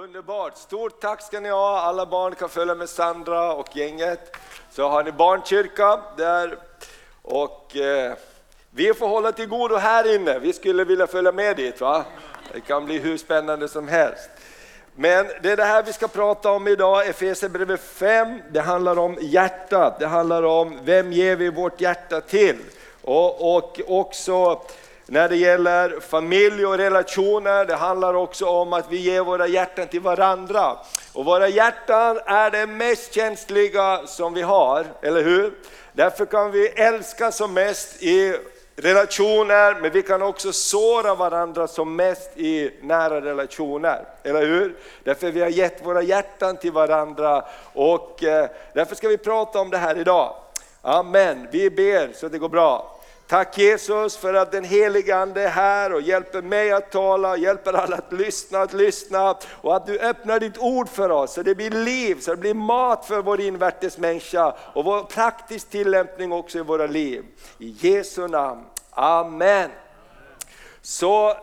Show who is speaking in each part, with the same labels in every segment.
Speaker 1: Underbart! Stort tack ska ni ha. Alla barn kan följa med Sandra och gänget. Så har ni barnkyrka där. Och eh, vi får hålla till godo här inne. Vi skulle vilja följa med dit. va? Det kan bli hur spännande som helst. Men det är det här vi ska prata om idag, Efesierbrevet 5. Det handlar om hjärtat, det handlar om vem ger vi vårt hjärta till? Och, och också när det gäller familj och relationer, det handlar också om att vi ger våra hjärtan till varandra. Och våra hjärtan är det mest känsliga som vi har, eller hur? Därför kan vi älska som mest i relationer, men vi kan också såra varandra som mest i nära relationer, eller hur? Därför vi har gett våra hjärtan till varandra och eh, därför ska vi prata om det här idag. Amen, vi ber så att det går bra. Tack Jesus för att den helige Ande är här och hjälper mig att tala, hjälper alla att lyssna, att lyssna och att du öppnar ditt ord för oss så det blir liv, så det blir mat för vår invärtes människa och vår praktisk tillämpning också i våra liv. I Jesu namn, Amen. Så eh,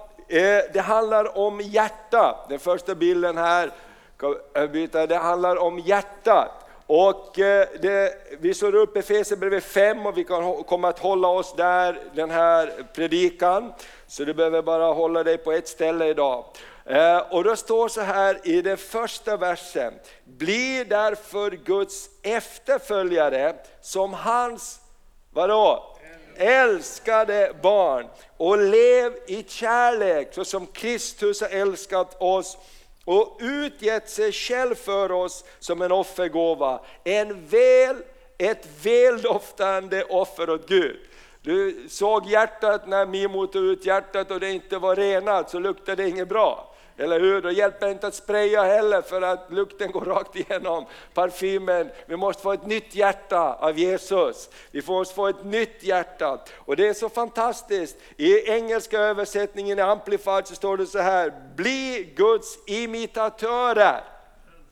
Speaker 1: det handlar om hjärta, den första bilden här, det handlar om hjärtat. Och eh, det, vi slår upp Efesierbrevet 5 och vi kan, kommer att hålla oss där, den här predikan. Så du behöver bara hålla dig på ett ställe idag. Eh, och då står så här i den första versen, bli därför Guds efterföljare som hans, vadå? älskade barn och lev i kärlek så som Kristus har älskat oss och utgett sig själv för oss som en offergåva. En väl, ett väldoftande offer åt Gud. Du såg hjärtat när Mimo tog ut hjärtat och det inte var renat så luktade det inget bra. Eller hur? Då hjälper det inte att spraya heller för att lukten går rakt igenom parfymen. Vi måste få ett nytt hjärta av Jesus. Vi måste få ett nytt hjärta. Och det är så fantastiskt. I engelska översättningen i Amplified så står det så här, bli Guds imitatörer.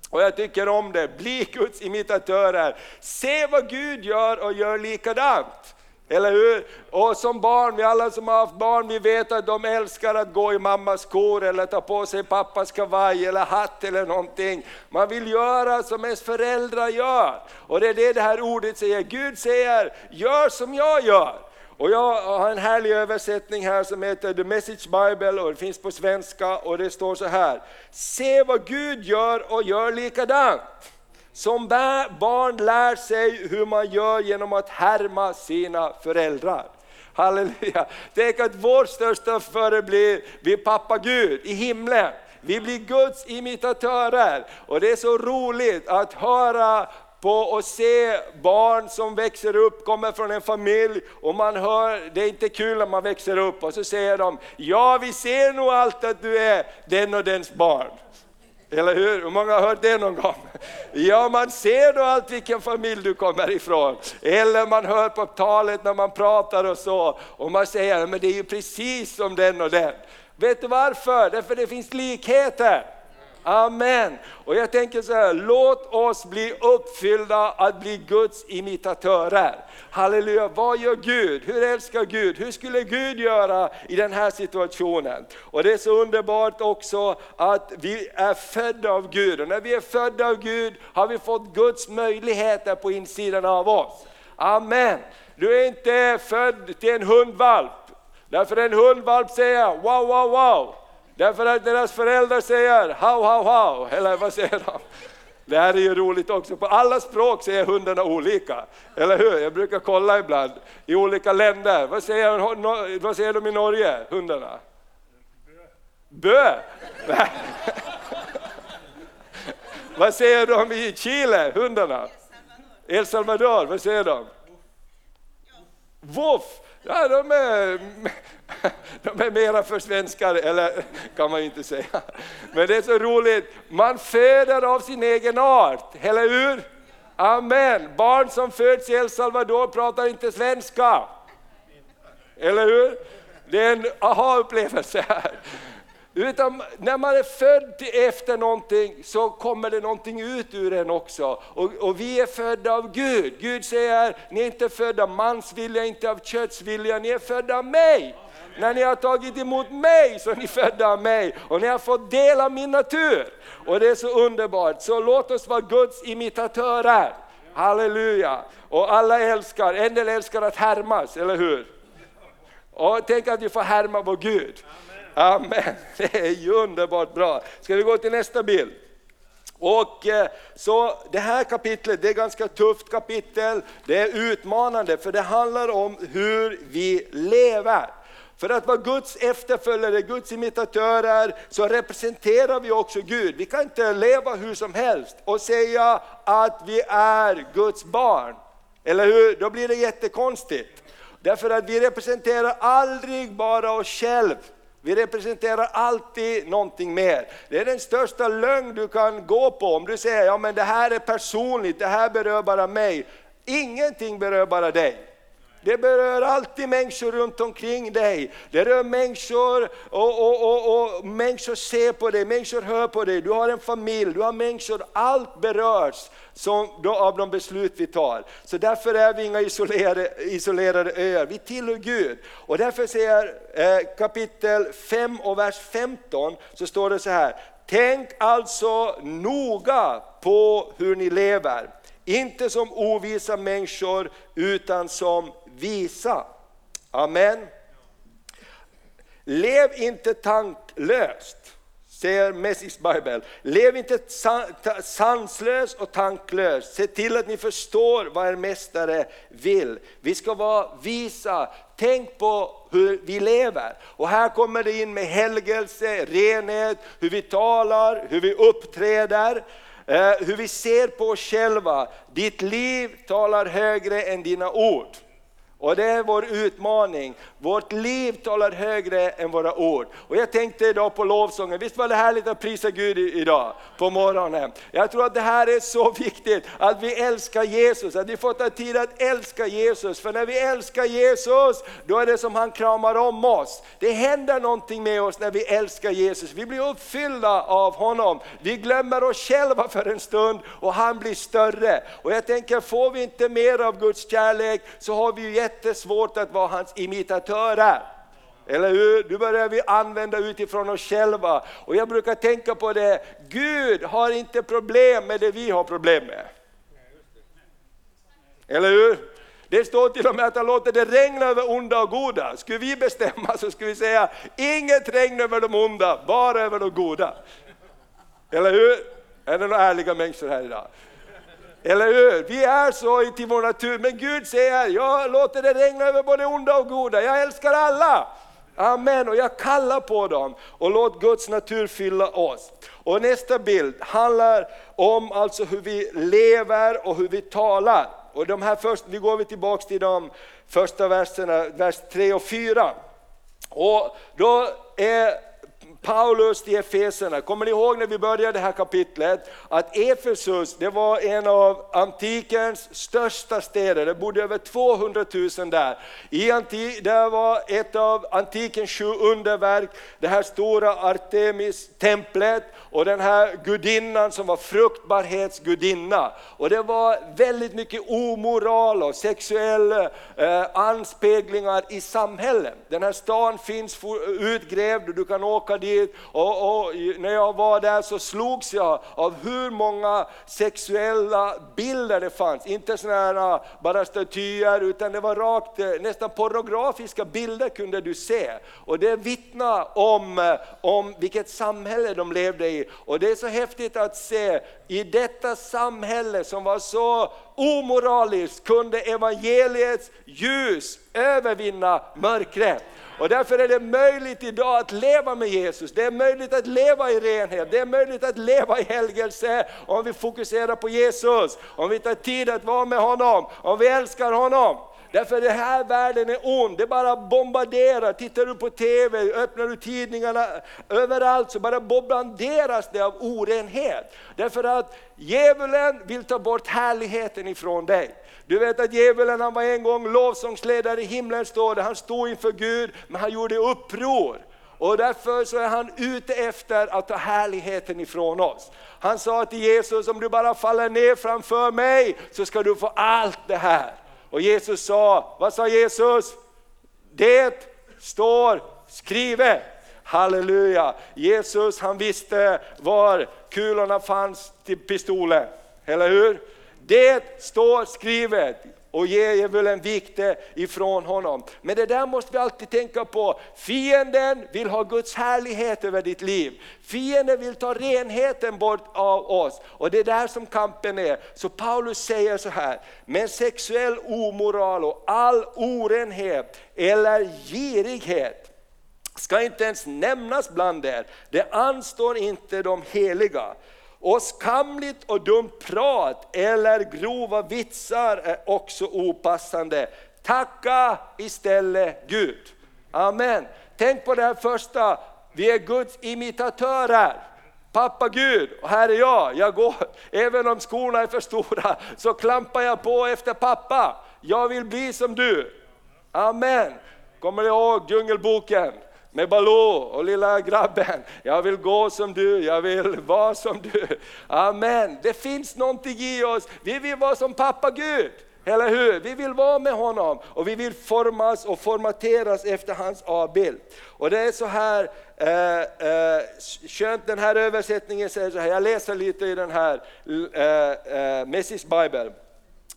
Speaker 1: Och jag tycker om det, bli Guds imitatörer. Se vad Gud gör och gör likadant. Eller hur? Och som barn, vi alla som har haft barn, vi vet att de älskar att gå i mammas skor eller ta på sig pappas kavaj eller hatt eller någonting. Man vill göra som ens föräldrar gör. Och det är det det här ordet säger, Gud säger, gör som jag gör. Och jag har en härlig översättning här som heter The Message Bible och det finns på svenska och det står så här. Se vad Gud gör och gör likadant. Som barn lär sig hur man gör genom att härma sina föräldrar. Halleluja! Tänk att vår största förebild blir pappa Gud i himlen. Vi blir Guds imitatörer och det är så roligt att höra på och se barn som växer upp, kommer från en familj och man hör, det är inte kul när man växer upp och så säger de, ja vi ser nog allt att du är den och dens barn. Eller hur? Hur många har hört det någon gång? Ja, man ser då allt vilken familj du kommer ifrån. Eller man hör på talet när man pratar och så, och man säger, men det är ju precis som den och den. Vet du varför? Därför det finns likheter. Amen. Och jag tänker så här, låt oss bli uppfyllda att bli Guds imitatörer. Halleluja, vad gör Gud? Hur älskar Gud? Hur skulle Gud göra i den här situationen? Och det är så underbart också att vi är födda av Gud och när vi är födda av Gud har vi fått Guds möjligheter på insidan av oss. Amen. Du är inte född till en hundvalp, därför en hundvalp säger wow, wow, wow. Därför att deras föräldrar säger how, how, how, eller vad säger de? Det här är ju roligt också, på alla språk säger hundarna olika, eller hur? Jag brukar kolla ibland i olika länder, vad säger, vad säger de i Norge, hundarna? Bö! Bö. vad säger de i Chile, hundarna? El Salvador, vad säger de? Voff! Ja, de är, de är mera för svenskar, eller kan man ju inte säga. Men det är så roligt, man föder av sin egen art, eller hur? Amen. Barn som föds i El Salvador pratar inte svenska. Eller hur? Det är en aha-upplevelse här. Utan när man är född efter någonting så kommer det någonting ut ur en också. Och, och, vi är födda av Gud. Gud säger, ni är inte födda av mans vilja, inte av kötts vilja, ni är födda av mig. När ni har tagit emot mig så är ni födda av mig och ni har fått del av min natur. Och det är så underbart, så låt oss vara Guds imitatörer. Halleluja! Och alla älskar, en del älskar att härmas, eller hur? Och tänk att vi får härma vår Gud. Amen. Det är ju underbart bra. Ska vi gå till nästa bild? Och eh, så Det här kapitlet det är ett ganska tufft kapitel, det är utmanande för det handlar om hur vi lever. För att vara Guds efterföljare, Guds imitatörer, så representerar vi också Gud. Vi kan inte leva hur som helst och säga att vi är Guds barn. Eller hur? Då blir det jättekonstigt. Därför att vi representerar aldrig bara oss själva. Vi representerar alltid någonting mer. Det är den största lögn du kan gå på om du säger ja men det här är personligt, det här berör bara mig. Ingenting berör bara dig. Det berör alltid människor runt omkring dig. Det rör människor och, och, och, och, människor ser på dig, människor hör på dig. Du har en familj, du har människor, allt berörs som, då, av de beslut vi tar. Så därför är vi inga isolerade, isolerade öar, vi tillhör Gud. Och därför säger eh, kapitel 5 och vers 15 så står det så här. Tänk alltså noga på hur ni lever, inte som ovisa människor utan som visa. Amen. Lev inte tanklöst, säger Message Bible. Lev inte sanslös och tanklös. Se till att ni förstår vad er mästare vill. Vi ska vara visa. Tänk på hur vi lever. Och här kommer det in med helgelse, renhet, hur vi talar, hur vi uppträder. Eh, hur vi ser på oss själva. Ditt liv talar högre än dina ord. Och det är vår utmaning. Vårt liv talar högre än våra ord. Och jag tänkte idag på lovsången, visst var det härligt att prisa Gud idag på morgonen. Jag tror att det här är så viktigt, att vi älskar Jesus, att vi får ta tid att älska Jesus. För när vi älskar Jesus, då är det som han kramar om oss. Det händer någonting med oss när vi älskar Jesus, vi blir uppfyllda av honom. Vi glömmer oss själva för en stund och han blir större. Och jag tänker, får vi inte mer av Guds kärlek så har vi ju jättesvårt att vara hans imitatörer. Eller hur? Nu börjar vi använda utifrån oss själva. Och jag brukar tänka på det, Gud har inte problem med det vi har problem med. Eller hur? Det står till och med att han låter det regna över onda och goda. Skulle vi bestämma så skulle vi säga, inget regn över de onda, bara över de goda. Eller hur? Är det några ärliga människor här idag? Eller hur? Vi är så till vår natur, men Gud säger, jag låter det regna över både onda och goda, jag älskar alla. Amen, och jag kallar på dem och låt Guds natur fylla oss. Och nästa bild handlar om alltså hur vi lever och hur vi talar. Och de här först, vi går tillbaka till de första verserna, vers 3 och 4. Och då är Paulus till Efeserna. Kommer ni ihåg när vi började det här kapitlet att Efesus det var en av antikens största städer, det bodde över 200 000 där. I antik, det var ett av antikens sju underverk, det här stora Artemis-templet och den här gudinnan som var fruktbarhetsgudinna. Och det var väldigt mycket omoral och sexuella eh, anspeglingar i samhället. Den här stan finns utgrävd och du kan åka dit dit och, och, när jag var där så slogs jag av hur många sexuella bilder det fanns. Inte sådana ah, bara statyer utan det var rakt, eh, nästan pornografiska bilder kunde du se. Och det vittnar om, eh, om vilket samhälle de levde i. Och det är så häftigt att se i detta samhälle som var så omoraliskt kunde evangeliets ljus övervinna mörkret. Och därför är det möjligt idag att leva med Jesus, det är möjligt att leva i renhet, det är möjligt att leva i helgelse om vi fokuserar på Jesus, om vi tar tid att vara med honom, om vi älskar honom. Därför den här världen är ond, det bara bombarderar. Tittar du på TV, öppnar du tidningarna, överallt så bara bombarderas det av orenhet. Därför att djävulen vill ta bort härligheten ifrån dig. Du vet att djävulen han var en gång lovsångsledare i himlen står det, han stod inför Gud men han gjorde uppror. Och därför så är han ute efter att ta härligheten ifrån oss. Han sa till Jesus, om du bara faller ner framför mig så ska du få allt det här. Och Jesus sa, vad sa Jesus? Det står skrivet. Halleluja! Jesus han visste var kulorna fanns till pistolen, eller hur? Det står skrivet och ge djävulen vikte eh, ifrån honom. Men det där måste vi alltid tänka på. Fienden vill ha Guds härlighet över ditt liv. Fienden vill ta renheten bort av oss och det är där som kampen är. Så Paulus säger så här, men sexuell omoral och all orenhet eller girighet ska inte ens nämnas bland er. Det anstår inte de heliga. Och skamligt och dumt prat eller grova vitsar är också opassande. Tacka istället Gud. Amen. Tänk på det här första, vi är Guds imitatörer. Pappa Gud, och här är jag, jag går, även om skorna är för stora, så klampar jag på efter pappa. Jag vill bli som du. Amen. Kommer ni ihåg Djungelboken? Med Baloo och lilla grabben. Jag vill gå som du, jag vill vara som du. Amen. Det finns någonting i oss, vi vill vara som pappa Gud. Eller hur? Vi vill vara med honom och vi vill formas och formateras efter hans avbild. Och det är så här, eh, eh, skönt den här översättningen säger så här, jag läser lite i den här eh, eh, Message Bible.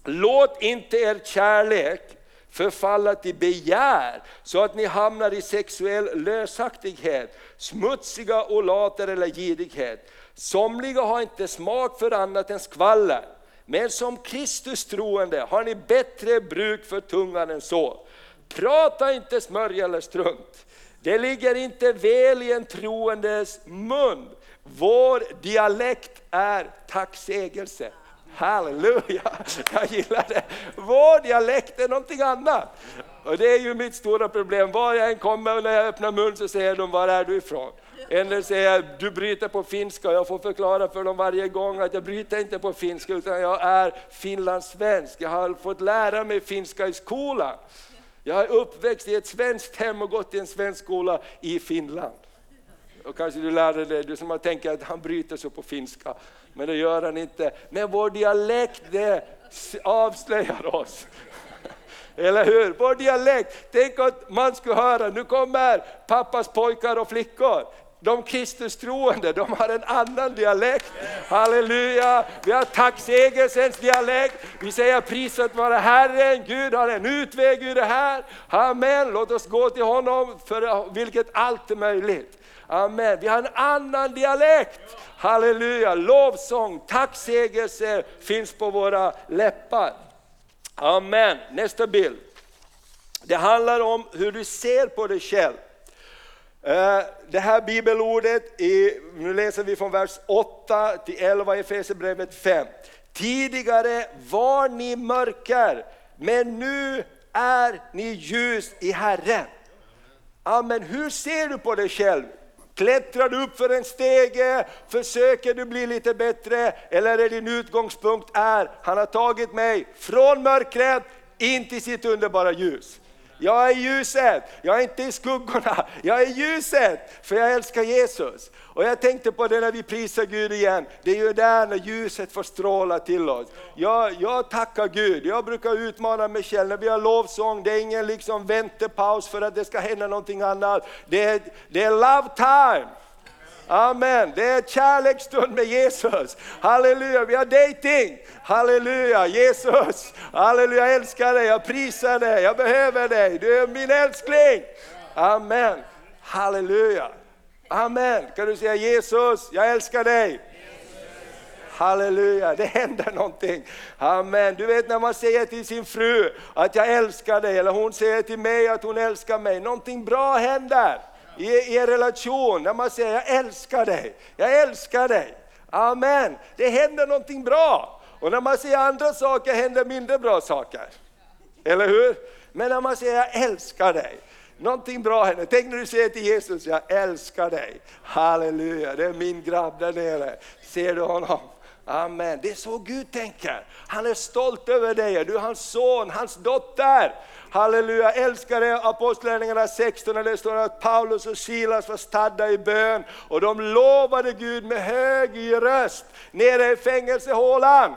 Speaker 1: Låt inte er kärlek förfalla till begär så att ni hamnar i sexuell lösaktighet, smutsiga och later eller girighet. Somliga har inte smak för annat än skvaller, men som Kristus troende har ni bättre bruk för tungan än så. Prata inte smörja eller strunt. Det ligger inte väl i en troendes mun. Vår dialekt är tacksägelse. Halleluja, jag gillar det. Vår dialekt är någonting annat. Och det är ju mitt stora problem, var jag än kommer och när jag öppnar mun så säger de, var är du ifrån? Eller säger du bryter på finska, jag får förklara för dem varje gång att jag bryter inte på finska utan jag är finlandssvensk. Jag har fått lära mig finska i skolan. Jag är uppväxt i ett svenskt hem och gått i en svensk skola i Finland. Och kanske du lärde dig, du som har tänkt att han bryter så på finska men det gör han inte. Men vår dialekt det avslöjar oss. Eller hur? Vår dialekt, tänk att man skulle höra, nu kommer pappas pojkar och flickor. De Kristustroende, de har en annan dialekt. Halleluja! Vi har tacksägelsens dialekt. Vi säger priset vare Herren, Gud har en utväg ur det här. Amen, låt oss gå till honom för vilket allt är möjligt. Amen, vi har en annan dialekt. Halleluja, lovsång, tacksägelse finns på våra läppar. Amen. Nästa bild. Det handlar om hur du ser på dig själv. Eh, det här bibelordet, i, nu läser vi från vers 8 till 11 i Efesierbrevet 5. Tidigare var ni mörker, men nu är ni ljus i Herren. Amen. Hur ser du på dig själv? Klättrar du upp för en stege, försöker du bli lite bättre eller är din utgångspunkt är, han har tagit mig från mörkret in till sitt underbara ljus. Jag är ljuset, jag är inte i skuggorna, jag är ljuset för jag älskar Jesus. Och jag tänkte på det när vi prisar Gud igen, det är ju där när ljuset får stråla till oss. Jag, jag tackar Gud, jag brukar utmana mig själv när vi har lovsång, det är ingen liksom väntepaus för att det ska hända någonting annat. Det är, det är love time. Amen, det är kärleksstund med Jesus. Halleluja, vi har dating. Halleluja, Jesus. Halleluja, jag älskar dig, jag prisar dig, jag behöver dig. Du är min älskling. Amen, halleluja. Amen, kan du säga Jesus, jag älskar dig. Halleluja, det händer någonting. Amen. Du vet när man säger till sin fru att jag älskar dig, eller hon säger till mig att hon älskar mig, någonting bra händer i, er relation, när man säger jag älskar dig, jag älskar dig. Amen, det händer någonting bra. Och när man säger andra saker händer mindre bra saker. Eller hur? Men när man säger jag älskar dig, någonting bra händer. Tänk när du säger till Jesus, jag älskar dig. Halleluja, det är min grabb där nere. Ser du honom? Amen, det är så Gud tänker. Han är stolt över dig, du är hans son, hans dotter. Halleluja, älskade Apostlagärningarna 16 när det står att Paulus och Silas var stadda i bön och de lovade Gud med hög röst nere i fängelsehålan.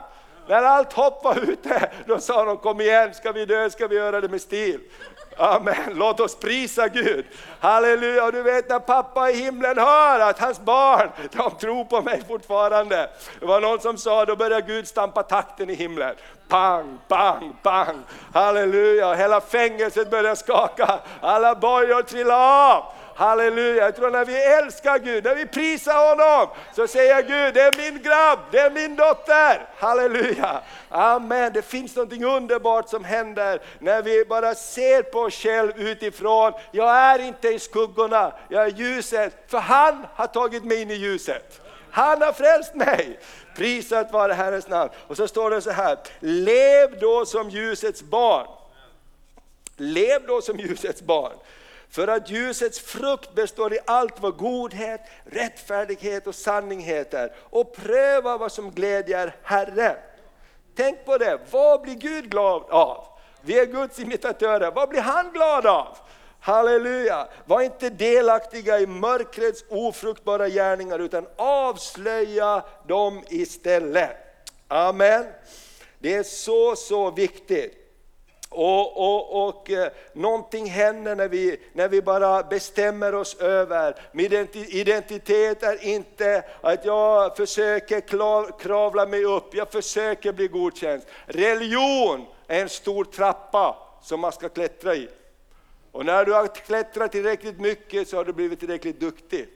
Speaker 1: När allt hopp var ute, då sa de kom igen, ska vi dö ska vi göra det med stil. Amen, låt oss prisa Gud. Halleluja, och du vet när pappa i himlen hör att hans barn, de tror på mig fortfarande. Det var någon som sa, då börjar Gud stampa takten i himlen. Pang, pang, pang. Halleluja, hela fängelset börjar skaka. Alla bojor trillar av. Halleluja, jag tror när vi älskar Gud, när vi prisar honom, så säger Gud, det är min grabb, det är min dotter. Halleluja, amen. Det finns något underbart som händer när vi bara ser på oss själva utifrån. Jag är inte i skuggorna, jag är ljuset, för han har tagit mig in i ljuset. Han har frälst mig. Prisat vare Herrens namn. Och så står det så här, lev då som ljusets barn. Lev då som ljusets barn. För att ljusets frukt består i allt vad godhet, rättfärdighet och sanning heter. Och pröva vad som glädjer Herren. Tänk på det, vad blir Gud glad av? Vi är Guds imitatörer, vad blir han glad av? Halleluja! Var inte delaktiga i mörkrets ofruktbara gärningar utan avslöja dem istället. Amen. Det är så, så viktigt. Och, och, och eh, någonting händer när vi, när vi bara bestämmer oss över. Min identitet är inte att jag försöker kravla mig upp, jag försöker bli godkänd. Religion är en stor trappa som man ska klättra i. Och när du har klättrat tillräckligt mycket så har du blivit tillräckligt duktig.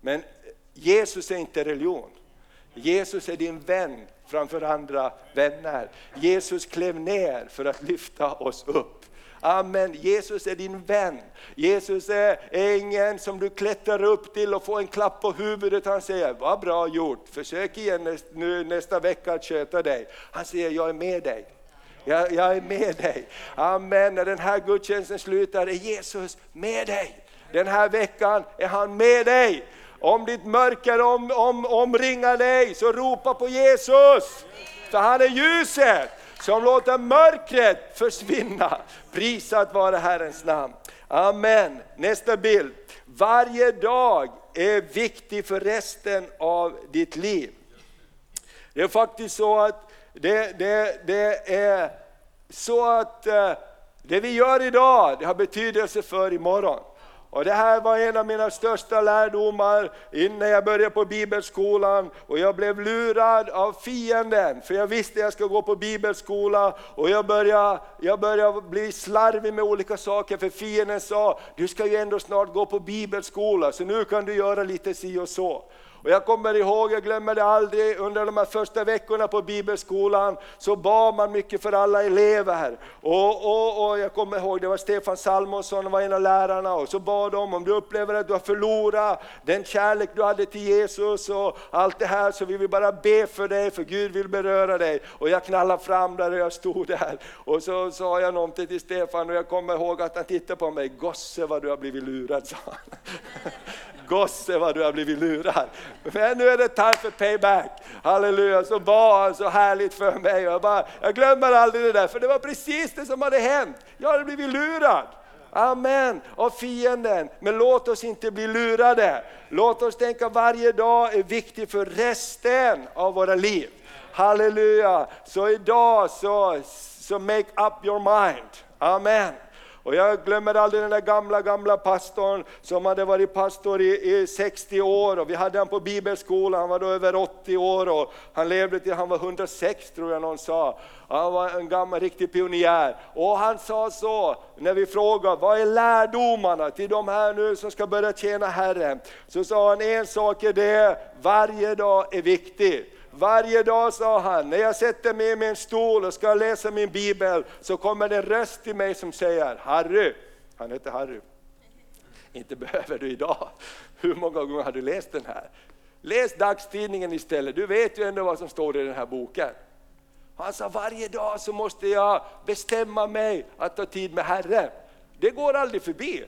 Speaker 1: Men Jesus är inte religion. Jesus är din vän framför andra vänner. Jesus klev ner för att lyfta oss upp. Amen. Jesus är din vän. Jesus är ingen som du klättrar upp till och får en klapp på huvudet. Han säger, vad bra gjort, försök igen nu nästa vecka att sköta dig. Han säger, jag är med dig. Jag, jag är med dig. Amen. När den här gudstjänsten slutar är Jesus med dig. Den här veckan är han med dig. Om ditt mörker om, om, omringar dig, så ropa på Jesus. För han är ljuset som låter mörkret försvinna. Prisat vare Herrens namn. Amen. Nästa bild. Varje dag är viktig för resten av ditt liv. Det är faktiskt så att det, det, det är så att eh, det vi gör idag, det har betydelse för imorgon. Och det här var en av mina största lärdomar innan jag började på bibelskolan och jag blev lurad av fienden för jag visste att jag skulle gå på bibelskola och jag började, jag började bli slarvig med olika saker för fienden sa du ska ju ändå snart gå på bibelskola så nu kan du göra lite si och så. Och jag kommer ihåg, jag glömmer det aldrig, under de här första veckorna på bibelskolan så bad man mycket för alla elever. Och, och, och jag kommer ihåg, det var Stefan Salmonsson, var en av lärarna, och så bad de om du upplever att du har förlorat den kärlek du hade till Jesus och allt det här, så vi vill bara be för dig, för Gud vill beröra dig. Och jag knallade fram där och jag stod där. Och så sa jag någonting till Stefan och jag kommer ihåg att han tittade på mig, gosse vad du har blivit lurad, sa han. Gosse vad du har blivit lurad. Men nu är det time för payback. Halleluja, så var han så härligt för mig. Jag, bara, jag glömmer aldrig det där, för det var precis det som hade hänt. Jag hade blivit lurad. Amen, av fienden. Men låt oss inte bli lurade. Låt oss tänka varje dag är viktig för resten av våra liv. Halleluja, så idag så, så make up your mind. Amen. Och jag glömmer aldrig den där gamla, gamla pastorn som hade varit pastor i, i 60 år och vi hade han på bibelskolan, han var då över 80 år och han levde till han var 106 tror jag någon sa. Han var en gammal riktig pionjär. Och han sa så, när vi frågade vad är lärdomarna till de här nu som ska börja tjäna Herren? Så sa han en sak är det, varje dag är viktig. Varje dag sa han, när jag sätter mig i min stol och ska läsa min bibel så kommer det en röst till mig som säger Harry, han heter Harry. Inte behöver du idag. Hur många gånger har du läst den här? Läs dagstidningen istället, du vet ju ändå vad som står i den här boken. Han sa varje dag så måste jag bestämma mig att ta tid med Herren. Det går aldrig förbi.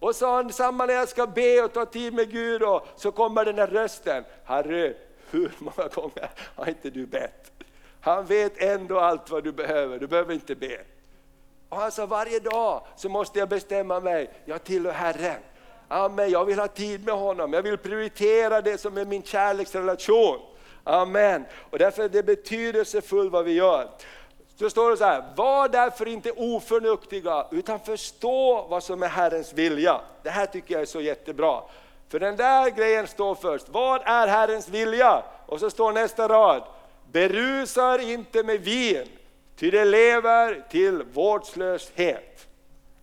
Speaker 1: Och sa han, samma när jag ska be och ta tid med Gud och så kommer den här rösten. Harry, hur många gånger har inte du bett? Han vet ändå allt vad du behöver, du behöver inte be. Och han sa varje dag så måste jag bestämma mig, jag tillhör Herren. Amen, jag vill ha tid med honom, jag vill prioritera det som är min kärleksrelation. Amen. Och därför är det betydelsefullt vad vi gör. Så står det så här, var därför inte oförnuftiga utan förstå vad som är Herrens vilja. Det här tycker jag är så jättebra. För den där grejen står först, vad är Herrens vilja? Och så står nästa rad, berusar inte med vin, ty det lever till vårdslöshet.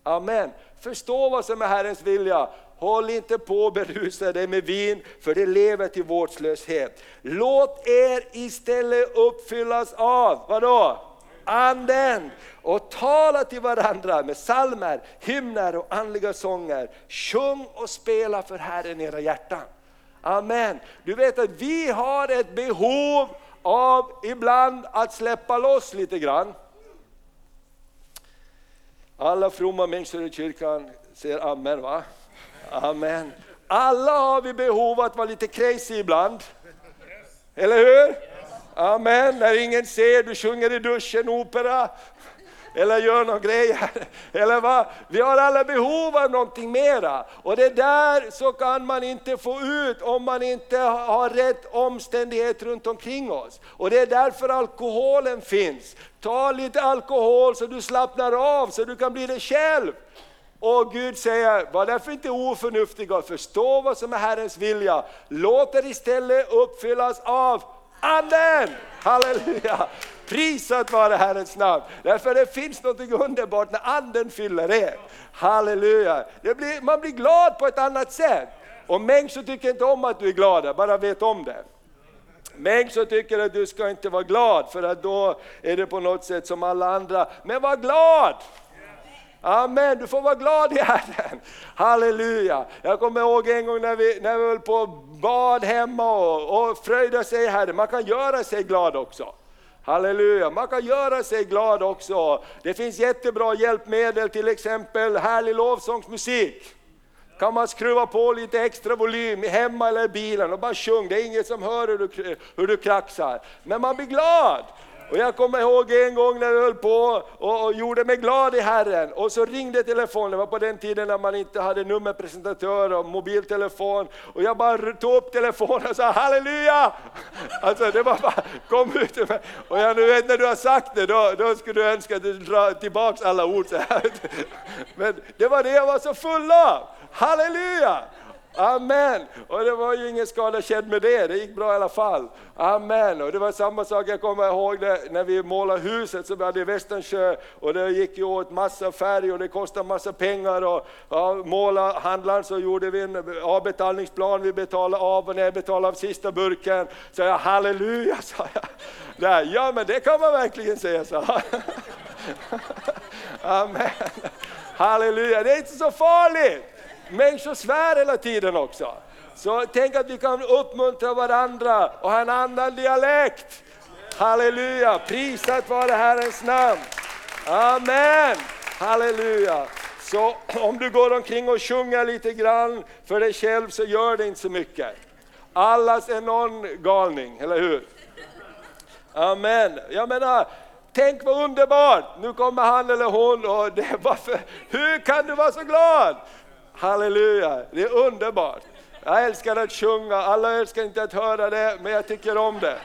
Speaker 1: Amen. Förstå vad som är Herrens vilja. Håll inte på att berusa dig med vin, för det lever till vårdslöshet. Låt er istället uppfyllas av, vadå? Anden och tala till varandra med salmer, hymner och andliga sånger. Sjung och spela för Herren era hjärtan. Amen. Du vet att vi har ett behov av ibland att släppa loss lite grann. Alla fromma människor i kyrkan säger amen va? Amen. Alla har vi behov av att vara lite crazy ibland. Eller hur? Amen. När ingen ser, du sjunger i duschen opera. Eller gör någon grej. Eller vad? Vi har alla behov av någonting mera. Och det där så kan man inte få ut om man inte har rätt omständighet runt omkring oss. Och det är därför alkoholen finns. Ta lite alkohol så du slappnar av, så du kan bli dig själv. Och Gud säger, var därför inte oförnuftiga, förstå vad som är Herrens vilja. Låt er istället uppfyllas av Anden! Halleluja! Prisat vare Herrens namn. Därför det finns något underbart när Anden fyller er. Halleluja! Blir, man blir glad på ett annat sätt. Och människor tycker inte om att du är glad, bara vet om det. Människor tycker att du ska inte vara glad för att då är det på något sätt som alla andra. Men var glad! Amen, du får vara glad i Herren. Halleluja. Jag kommer ihåg en gång när vi, när vi höll på bad hemma och, och fröjda sig i Herren. Man kan göra sig glad också. Halleluja, man kan göra sig glad också. Det finns jättebra hjälpmedel, till exempel härlig lovsångsmusik. Kan man skruva på lite extra volym hemma eller i bilen och bara sjung, det är ingen som hör hur du, hur du kraxar. Men man blir glad. Och jag kommer ihåg en gång när jag höll på och, och, gjorde mig glad i Herren och så ringde telefonen, det var på den tiden när man inte hade nummerpresentatör och mobiltelefon och jag bara tog upp telefonen och sa halleluja! Alltså det var bara, kom ut ur mig. Och jag nu vet när du har sagt det, då, då skulle du önska att du drar tillbaks alla ord så här. Men det var det jag var så full av, halleluja! Amen! Och det var ju ingen skada känd med det, det gick bra i alla fall. Amen! Och det var samma sak, jag kommer ihåg det, när vi målade huset som vi hade i Västernsjö och det gick ju åt massa färg och det kostade massa pengar och ja, måla handlaren så gjorde vi en avbetalningsplan, vi betalade av och när jag betalade av sista burken så jag halleluja sa jag. Där, ja men det kan man verkligen säga så. Amen! Halleluja, det är inte så farligt! Människor svär hela tiden också. Så tänk att vi kan uppmuntra varandra och ha en annan dialekt. Halleluja, prisat vare Herrens namn. Amen, halleluja. Så om du går omkring och sjunger lite grann för dig själv så gör det inte så mycket. Allas är någon galning, eller hur? Amen. Jag menar, tänk vad underbart! Nu kommer han eller hon och det är varför, hur kan du vara så glad? Halleluja, det är underbart. Jag älskar att sjunga, alla älskar inte att höra det, men jag tycker om det.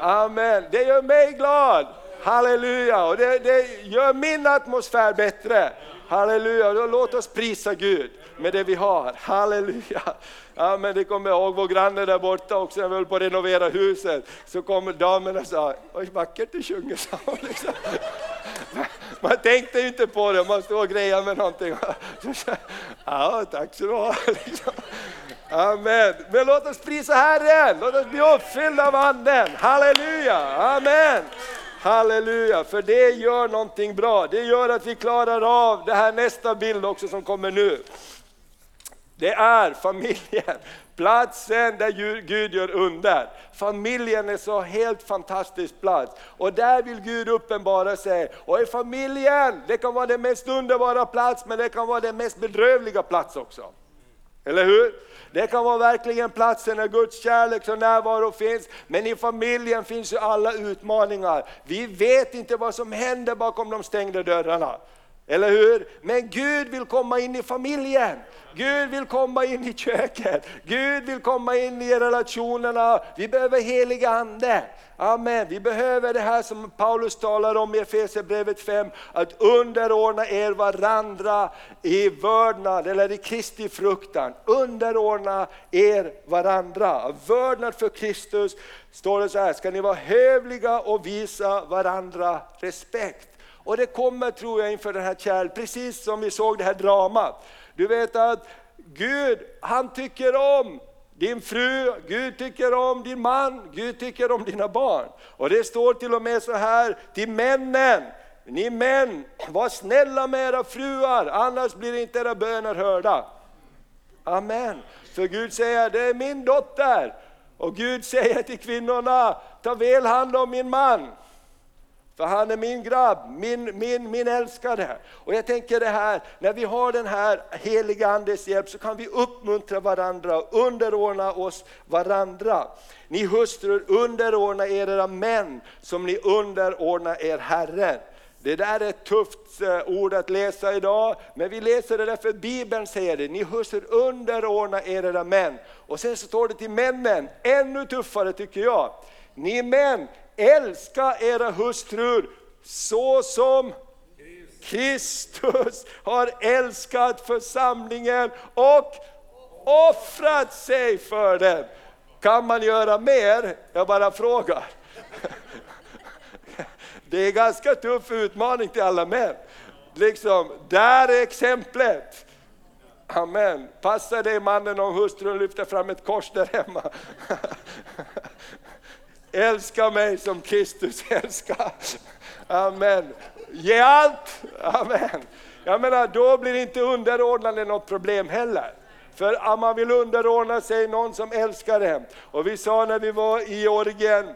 Speaker 1: Amen, det gör mig glad. Halleluja, och det, det gör min atmosfär bättre. Halleluja, då låt oss prisa Gud med det vi har. Halleluja. Ja, men det kommer jag ihåg vår granne där borta också, när vi höll på att renovera huset. Så kom damerna och sa, oj vackert du sjunger, sa hon. Liksom. Man tänkte inte på det, man stod och grejade med någonting. Ja, tack så du ha. Liksom. Amen. Men låt oss prisa Herren, låt oss bli uppfyllda av Anden. Halleluja, amen. Halleluja, för det gör någonting bra. Det gör att vi klarar av det här nästa bild också som kommer nu. Det är familjen, platsen där Gud gör under. Familjen är så helt fantastisk plats och där vill Gud uppenbara sig. Och i familjen, det kan vara den mest underbara plats men det kan vara den mest bedrövliga plats också. Eller hur? Det kan vara verkligen platsen där Guds kärlek och närvaro finns, men i familjen finns ju alla utmaningar. Vi vet inte vad som händer bakom de stängda dörrarna. Eller hur? Men Gud vill komma in i familjen. Gud vill komma in i köket. Gud vill komma in i relationerna. Vi behöver helig Ande. Amen. Vi behöver det här som Paulus talar om i Efesierbrevet 5, att underordna er varandra i vördnad eller i Kristi fruktan. Underordna er varandra. Vördnad för Kristus står det så här, ska ni vara hövliga och visa varandra respekt. Och det kommer tror jag inför den här kärleken, precis som vi såg det här dramat. Du vet att Gud, han tycker om din fru, Gud tycker om din man, Gud tycker om dina barn. Och det står till och med så här till männen, ni män, var snälla med era fruar, annars blir inte era böner hörda. Amen. För Gud säger, det är min dotter. Och Gud säger till kvinnorna, ta väl hand om min man. För han är min grabb, min, min, min älskade. Och jag tänker det här, när vi har den här heliga Andes hjälp så kan vi uppmuntra varandra, och underordna oss varandra. Ni hustrur, underordna era män som ni underordnar er Herren. Det där är ett tufft eh, ord att läsa idag, men vi läser det därför Bibeln säger det. Ni hustrur underordna era män. Och sen så står det till männen, ännu tuffare tycker jag. Ni män, älska era hustrur så som Kristus har älskat församlingen och offrat sig för den. Kan man göra mer? Jag bara frågar. Det är en ganska tuff utmaning till alla män. Liksom, där är exemplet. Amen. Passa dig mannen om hustrun lyfter fram ett kors där hemma. Älska mig som Kristus älskar. Amen. Ge allt. Amen. Jag menar, då blir inte underordnande något problem heller. För man vill underordna sig någon som älskar en. Och vi sa när vi var i Georgien,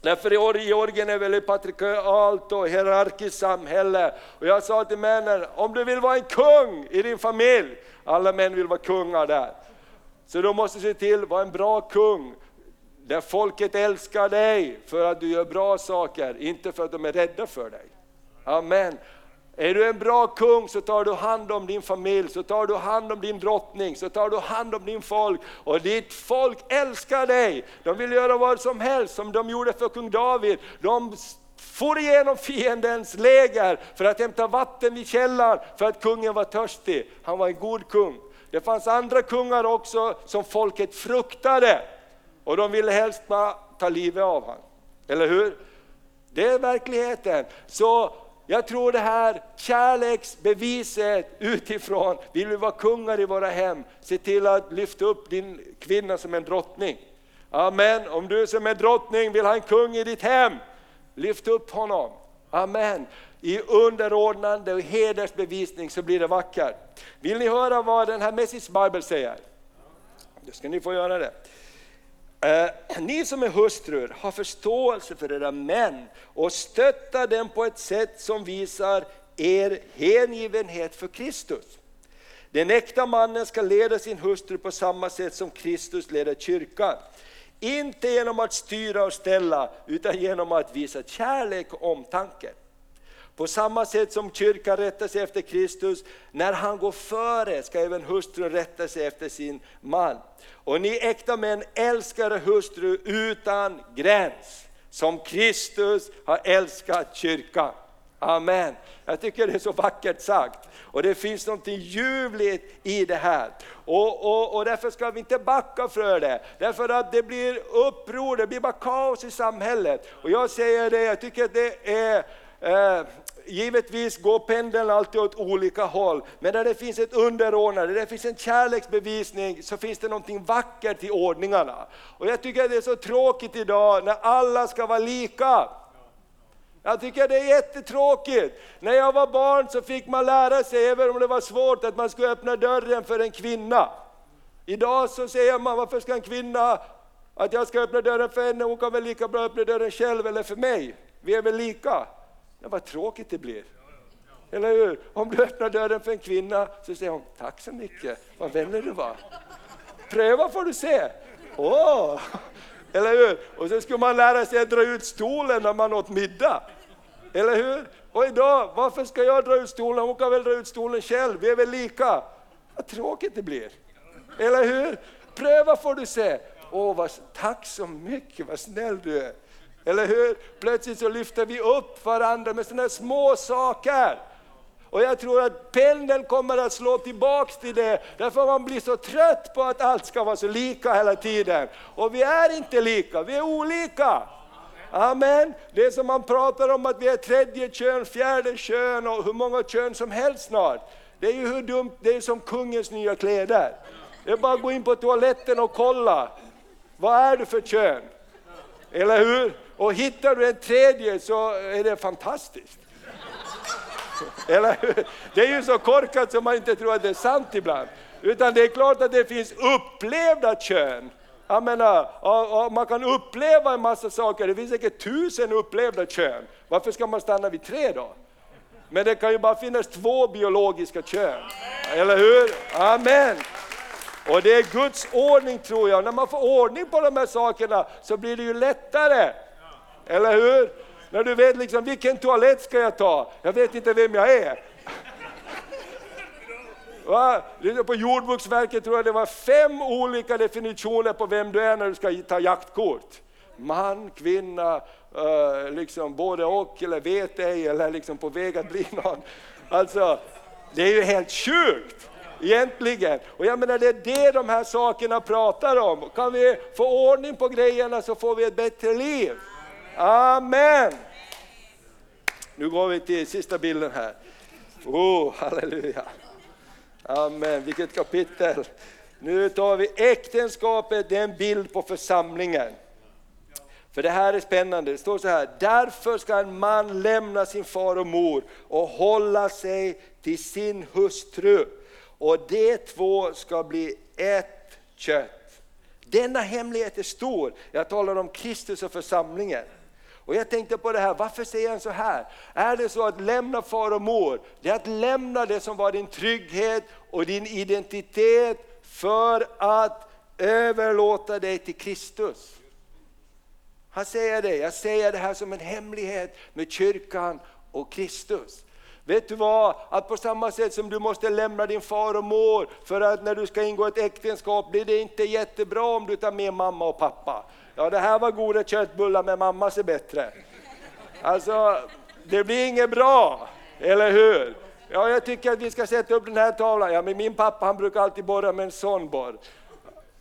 Speaker 1: Därför Georgien är väldigt patriarkalt och hierarkiskt samhälle. Och jag sa till männen, om du vill vara en kung i din familj, alla män vill vara kungar där. Så du måste se till att vara en bra kung där folket älskar dig för att du gör bra saker, inte för att de är rädda för dig. Amen. Är du en bra kung så tar du hand om din familj, så tar du hand om din drottning, så tar du hand om din folk. Och ditt folk älskar dig. De vill göra vad som helst som de gjorde för kung David. De for igenom fiendens läger för att hämta vatten vid källan för att kungen var törstig. Han var en god kung. Det fanns andra kungar också som folket fruktade. Och de ville helst bara ta livet av honom. Eller hur? Det är verkligheten. Så jag tror det här kärleksbeviset utifrån, vill vi vara kungar i våra hem, se till att lyfta upp din kvinna som en drottning. Amen. Om du som är drottning vill ha en kung i ditt hem, lyft upp honom. Amen. I underordnande och hedersbevisning så blir det vackert. Vill ni höra vad den här Message Bible säger? Då ska ni få göra det. Eh, ni som är hustrur, ha förståelse för era män och stötta dem på ett sätt som visar er hängivenhet för Kristus. Den äkta mannen ska leda sin hustru på samma sätt som Kristus leder kyrkan. Inte genom att styra och ställa, utan genom att visa kärlek och omtanke. På samma sätt som kyrkan rättar sig efter Kristus, när han går före ska även hustrun rätta sig efter sin man. Och ni äkta män älskar hustru utan gräns, som Kristus har älskat kyrkan. Amen. Jag tycker det är så vackert sagt. Och det finns något ljuvligt i det här. Och, och, och därför ska vi inte backa för det. Därför att det blir uppror, det blir bara kaos i samhället. Och jag säger det, jag tycker att det är eh, givetvis går pendeln alltid åt olika håll, men där det finns ett underordnande, där det finns en kärleksbevisning, så finns det någonting vackert i ordningarna. Och jag tycker att det är så tråkigt idag när alla ska vara lika. Jag tycker det är jättetråkigt. När jag var barn så fick man lära sig, även om det var svårt, att man skulle öppna dörren för en kvinna. Idag så säger man, varför ska en kvinna, att jag ska öppna dörren för henne, hon kan väl lika bra öppna dörren själv eller för mig. Vi är väl lika. Ja, vad tråkigt det blir. Eller hur? Om du öppnar dörren för en kvinna så säger hon, tack så mycket, vad vänlig du var. Pröva får du se. Åh! Eller hur? Och så skulle man lära sig att dra ut stolen när man åt middag. Eller hur? Och idag, varför ska jag dra ut stolen? Hon kan väl dra ut stolen själv, vi är väl lika. Vad tråkigt det blir. Eller hur? Pröva får du se. Åh, vad, tack så mycket, vad snäll du är. Eller hur? Plötsligt så lyfter vi upp varandra med sådana små saker. Och jag tror att pendeln kommer att slå tillbaks till det, därför man blir så trött på att allt ska vara så lika hela tiden. Och vi är inte lika, vi är olika. Amen. Det som man pratar om att vi är tredje kön, fjärde kön och hur många kön som helst snart. Det är ju hur dumt, det är som kungens nya kläder. Det är bara att gå in på toaletten och kolla. Vad är du för kön? Eller hur? Och hittar du en tredje så är det fantastiskt. Eller hur? Det är ju så korkat som man inte tror att det är sant ibland. Utan det är klart att det finns upplevda kön. Jag menar, man kan uppleva en massa saker, det finns säkert tusen upplevda kön. Varför ska man stanna vid tre då? Men det kan ju bara finnas två biologiska kön. Eller hur? Amen. Och det är Guds ordning tror jag. När man får ordning på de här sakerna så blir det ju lättare. Eller hur? När du vet liksom, vilken toalett ska jag ta? Jag vet inte vem jag är. Va? På Jordbruksverket tror jag det var fem olika definitioner på vem du är när du ska ta jaktkort. Man, kvinna, uh, liksom både och, eller vet ej, eller liksom på väg att bli någon. Alltså, det är ju helt sjukt egentligen. Och jag menar det är det de här sakerna pratar om. Kan vi få ordning på grejerna så får vi ett bättre liv. Amen! Nu går vi till sista bilden här. Oh, halleluja! Amen, vilket kapitel! Nu tar vi äktenskapet, det är en bild på församlingen. För det här är spännande, det står så här, därför ska en man lämna sin far och mor och hålla sig till sin hustru och de två ska bli ett kött. Denna hemlighet är stor, jag talar om Kristus och församlingen. Och jag tänkte på det här, varför säger han så här? Är det så att lämna far och mor, det är att lämna det som var din trygghet och din identitet för att överlåta dig till Kristus. Han säger det, jag säger det här som en hemlighet med kyrkan och Kristus. Vet du vad? Att på samma sätt som du måste lämna din far och mor för att när du ska ingå ett äktenskap blir det inte jättebra om du tar med mamma och pappa. Ja, det här var goda köttbullar men mamma ser bättre. Alltså, det blir inget bra, eller hur? Ja, jag tycker att vi ska sätta upp den här tavlan. Ja, men min pappa han brukar alltid borra med en sån borr.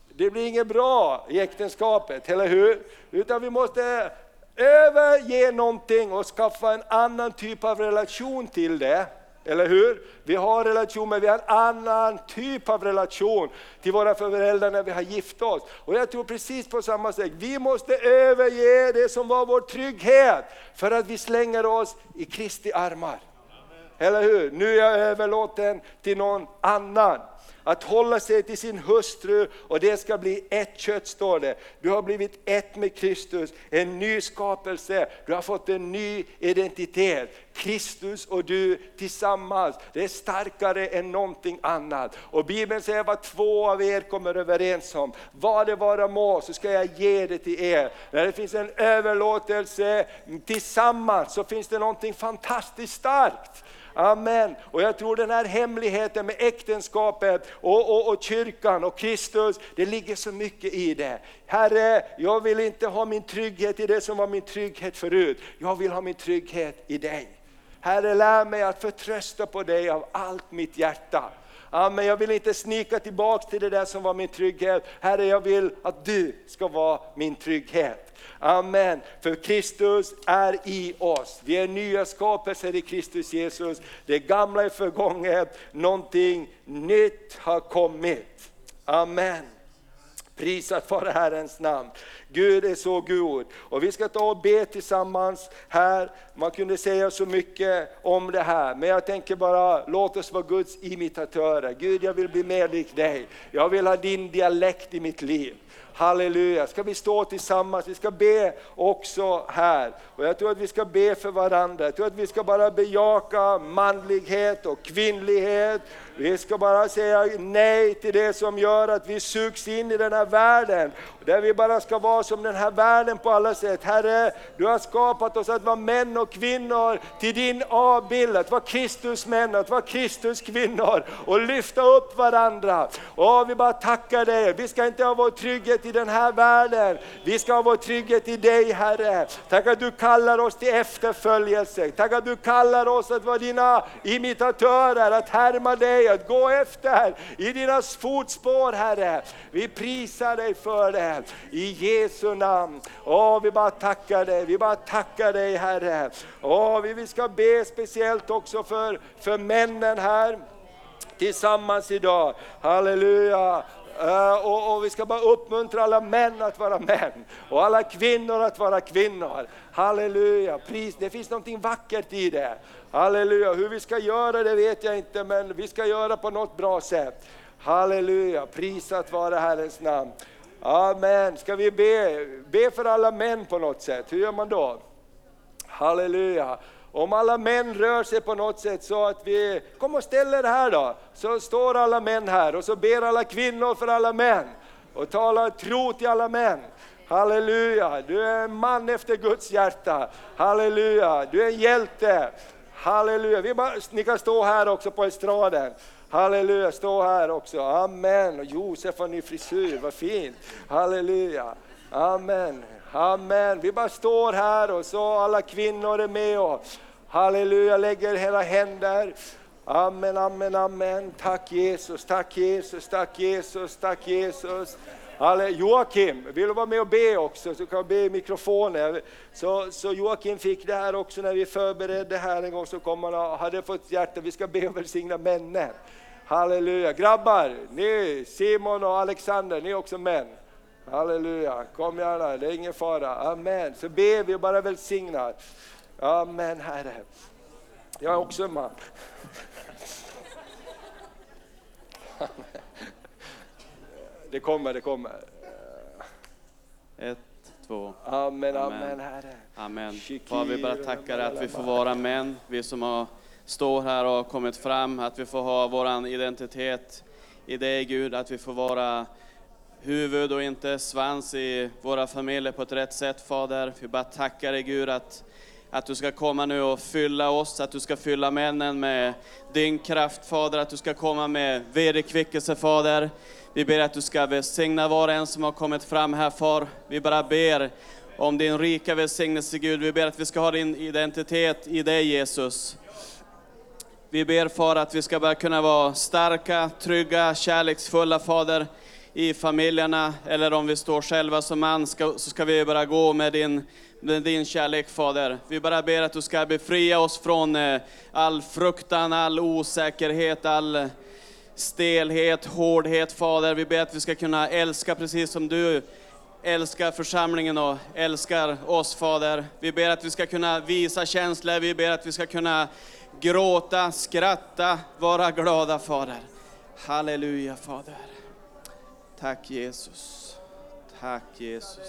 Speaker 1: Det blir inget bra i äktenskapet, eller hur? Utan vi måste överge någonting och skaffa en annan typ av relation till det. Eller hur? Vi har relation men vi har en annan typ av relation till våra föräldrar när vi har gift oss. Och jag tror precis på samma sätt, vi måste överge det som var vår trygghet för att vi slänger oss i Kristi armar. Eller hur? Nu är jag överlåten till någon annan att hålla sig till sin hustru och det ska bli ett kött står det. Du har blivit ett med Kristus, en ny skapelse, du har fått en ny identitet. Kristus och du tillsammans, det är starkare än någonting annat. Och Bibeln säger vad två av er kommer överens om, vad det vara må så ska jag ge det till er. När det finns en överlåtelse tillsammans så finns det någonting fantastiskt starkt. Amen. Och jag tror den här hemligheten med äktenskapet och, och, och kyrkan och Kristus, det ligger så mycket i det. Herre, jag vill inte ha min trygghet i det som var min trygghet förut. Jag vill ha min trygghet i dig. Herre, lär mig att förtrösta på dig av allt mitt hjärta. Amen, jag vill inte snika tillbaka till det där som var min trygghet. Herre, jag vill att du ska vara min trygghet. Amen. För Kristus är i oss. Vi är nya skapelser i Kristus Jesus. Det gamla är förgånget, någonting nytt har kommit. Amen. Prisat vare Herrens namn. Gud är så god. Och vi ska ta och be tillsammans här. Man kunde säga så mycket om det här, men jag tänker bara låt oss vara Guds imitatörer. Gud, jag vill bli mer lik dig. Jag vill ha din dialekt i mitt liv. Halleluja, ska vi stå tillsammans, vi ska be också här. Och jag tror att vi ska be för varandra, jag tror att vi ska bara bejaka manlighet och kvinnlighet. Vi ska bara säga nej till det som gör att vi sugs in i den här världen. Där vi bara ska vara som den här världen på alla sätt. Herre, du har skapat oss att vara män och kvinnor till din avbild, att vara Kristus män, att vara Kristus kvinnor och lyfta upp varandra. Och vi bara tackar dig, vi ska inte ha vår trygghet i den här världen, vi ska ha vår trygghet i dig Herre. Tack att du kallar oss till efterföljelse, tack att du kallar oss att vara dina imitatörer, att härma dig, att gå efter i dina fotspår Herre. Vi prisar dig för det i Jesu namn. Åh, vi bara tackar dig, vi bara tackar dig Herre. Åh, vi ska be speciellt också för, för männen här tillsammans idag. Halleluja! Uh, och, och, vi ska bara uppmuntra alla män att vara män och alla kvinnor att vara kvinnor. Halleluja, pris, det finns någonting vackert i det. Halleluja, hur vi ska göra det vet jag inte men vi ska göra på något bra sätt. Halleluja, prisat vare Herrens namn. Amen, ska vi be, be för alla män på något sätt, hur gör man då? Halleluja. Om alla män rör sig på något sätt så att vi, kom och ställ er här då, så står alla män här och så ber alla kvinnor för alla män och talar tro till alla män. Halleluja, du är en man efter Guds hjärta. Halleluja, du är en hjälte. Halleluja, vi bara, ni kan stå här också på estraden. Halleluja, stå här också. Amen. Och Josef har ny frisyr, vad fint. Halleluja. Amen. Amen. Vi bara står här och så alla kvinnor är med och halleluja, lägger hela händer. Amen, amen, amen. Tack Jesus, tack Jesus, tack Jesus, tack Jesus. Alle, Joakim, vill du vara med och be också? Så kan jag be i mikrofonen. Så, så Joakim fick det här också när vi förberedde här en gång, så kom han och hade fått hjärta, vi ska be och välsigna männen. Halleluja. Grabbar, ni, Simon och Alexander, ni är också män. Halleluja, kom gärna, det är ingen fara. Amen. Så ber vi och bara välsignar. Amen Herre. Jag är också en man. Det kommer, det kommer.
Speaker 2: Ett, två.
Speaker 1: Amen, amen, amen Herre.
Speaker 2: Amen. Far, vi bara tackar att vi får vara män, vi som har står här och har kommit fram, att vi får ha vår identitet i dig Gud, att vi får vara huvud och inte svans i våra familjer på ett rätt sätt Fader. Vi bara tackar dig Gud att, att du ska komma nu och fylla oss, att du ska fylla männen med din kraft Fader, att du ska komma med vederkvickelse Fader. Vi ber att du ska välsigna var och en som har kommit fram här Far. Vi bara ber om din rika välsignelse Gud. Vi ber att vi ska ha din identitet i dig Jesus. Vi ber Far att vi ska börja kunna vara starka, trygga, kärleksfulla Fader i familjerna, eller om vi står själva som man, ska, så ska vi bara gå med din, med din kärlek Fader. Vi bara ber att du ska befria oss från eh, all fruktan, all osäkerhet, all stelhet, hårdhet Fader. Vi ber att vi ska kunna älska precis som du älskar församlingen och älskar oss Fader. Vi ber att vi ska kunna visa känslor, vi ber att vi ska kunna gråta, skratta, vara glada Fader. Halleluja Fader. Tack Jesus. Tack Jesus.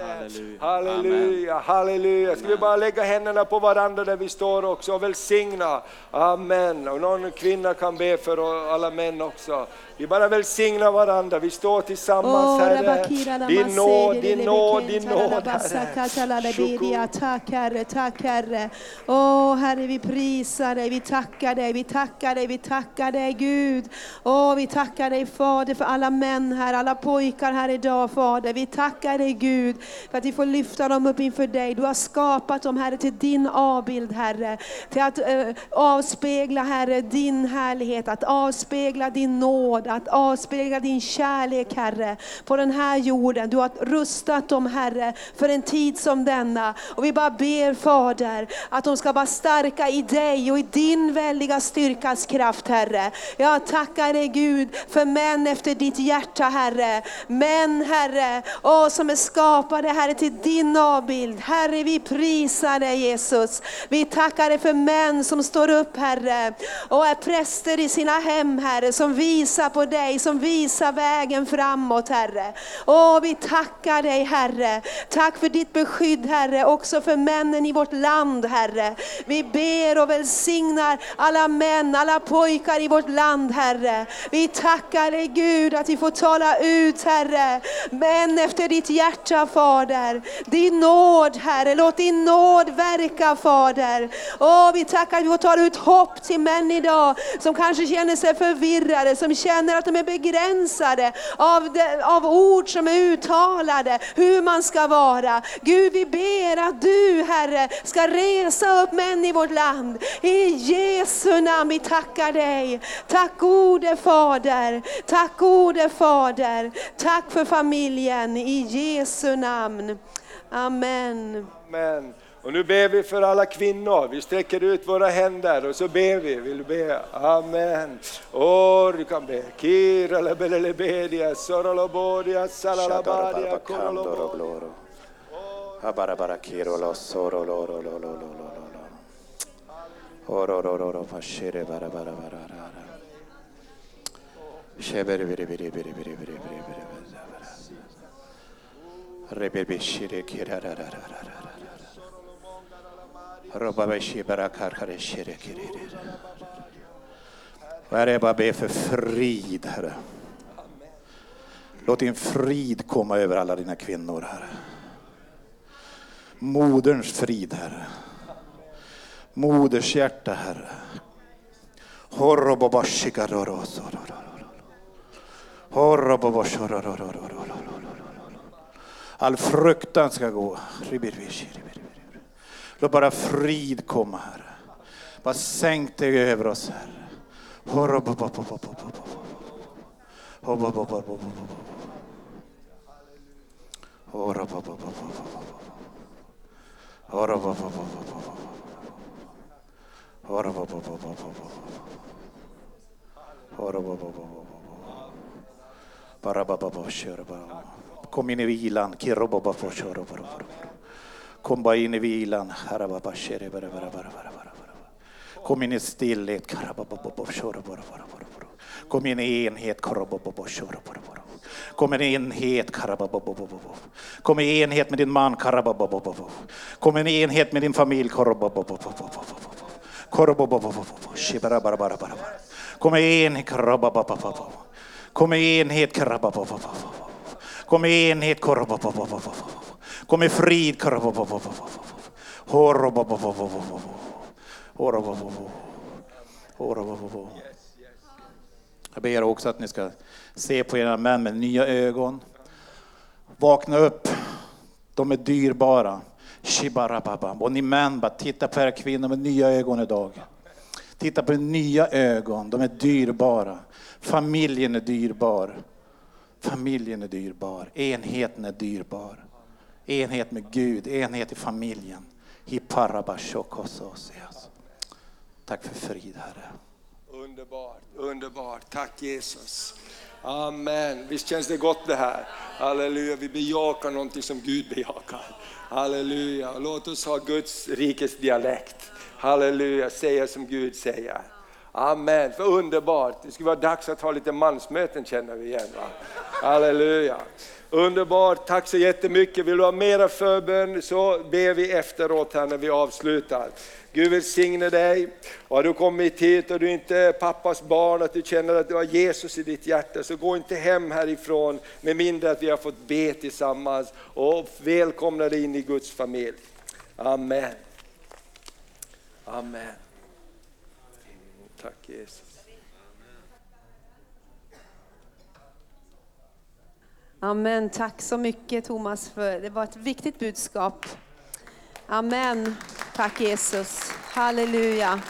Speaker 2: Halleluja.
Speaker 1: Halleluja, halleluja. Ska vi bara lägga händerna på varandra där vi står också och välsigna. Amen. Och någon kvinna kan be för alla män också. Vi bara välsignar varandra, vi står tillsammans Herre. Din nåd, din nåd, din nåd Herre.
Speaker 3: Tack Herre, tack Herre. Åh Herre vi prisar dig, vi tackar dig, vi tackar dig, vi tackar dig Gud. Åh vi tackar dig Fader för alla män här, alla pojkar här idag Fader. Vi tackar dig Gud för att vi får lyfta dem upp inför dig. Du har skapat dem Herre till din avbild Herre. Till att äh, avspegla Herre din härlighet, att avspegla din nåd att avspegla din kärlek Herre på den här jorden. Du har rustat dem Herre för en tid som denna. Och vi bara ber Fader att de ska vara starka i dig och i din väldiga styrkas kraft Herre. Jag tackar dig Gud för män efter ditt hjärta Herre. Män Herre, åh, som är skapade Herre till din avbild. Herre vi prisar dig Jesus. Vi tackar dig för män som står upp Herre och är präster i sina hem Herre, som visar på dig, som visar vägen framåt Herre. Åh, vi tackar dig Herre. Tack för ditt beskydd Herre, också för männen i vårt land Herre. Vi ber och välsignar alla män, alla pojkar i vårt land Herre. Vi tackar dig Gud att vi får tala ut Herre, män efter ditt hjärta Fader. Din nåd Herre, låt din nåd verka Fader. Åh, vi tackar att vi får tala ut hopp till män idag som kanske känner sig förvirrade, som känner att de är begränsade av, de, av ord som är uttalade, hur man ska vara. Gud, vi ber att du Herre ska resa upp män i vårt land. I Jesu namn, vi tackar dig. Tack gode Fader, tack gode Fader. Tack för familjen i Jesu namn. Amen.
Speaker 1: Amen. Och nu ber vi för alla kvinnor. Vi sträcker ut våra händer och så ber vi. Vill du be? Amen. Och du kan be. Kira lebelelebedia, sorolobodia, salalabadia, korolobodia.
Speaker 4: Abara bara kiro lo soro lo lo lo lo lo lo lo lo. Oro ro ro ro pashire bara bara bara bara. Shebere bere bere bere bere bere bere bere bere. Rebe beshire kira ra ra ra ra ra ra ra. Roba beshi bara kar kar shire kire. Herre, jag bara ber för frid, Herre. Låt din frid komma över alla dina kvinnor, Herre. Moderns frid, Herre. Moders hjärta, Herre. All fruktan ska gå. Låt bara frid komma, Herre. Bara sänk dig över oss, Herre. Kom in i vilan. Kom bara in i vilan. Kom in i stillhet. Kom in i enhet. Kom in i enhet. Kom i enhet med din man. Kom in i enhet med din familj. Kom i enhet. Kom i enhet. Kom i enhet. Kom i frid. Jag ber också att ni ska se på era män med nya ögon. Vakna upp. De är dyrbara. Och ni män, bara titta på era kvinnor med nya ögon idag. Titta på nya ögon. De är dyrbara. Familjen är dyrbar. Familjen är dyrbar. Enheten är dyrbar. Enhet med Gud, enhet i familjen. Tack för frid, Herre.
Speaker 1: Underbart, underbart. Tack Jesus. Amen. Visst känns det gott det här? Halleluja, vi bejakar någonting som Gud bejakar. Halleluja, låt oss ha Guds rikes dialekt. Halleluja, säga som Gud säger. Amen, för underbart. Det skulle vara dags att ha lite mansmöten känner vi igen. Va? Halleluja. Underbart, tack så jättemycket. Vill du ha mera förbön så ber vi efteråt här när vi avslutar. Gud välsigne dig. Har du kommit hit och du inte är pappas barn, att du känner att du har Jesus i ditt hjärta, så gå inte hem härifrån med mindre att vi har fått be tillsammans och välkomna dig in i Guds familj. Amen. Amen. Tack Jesus.
Speaker 3: Amen. Tack så mycket Thomas, för det var ett viktigt budskap. Amen. Tack Jesus. Halleluja.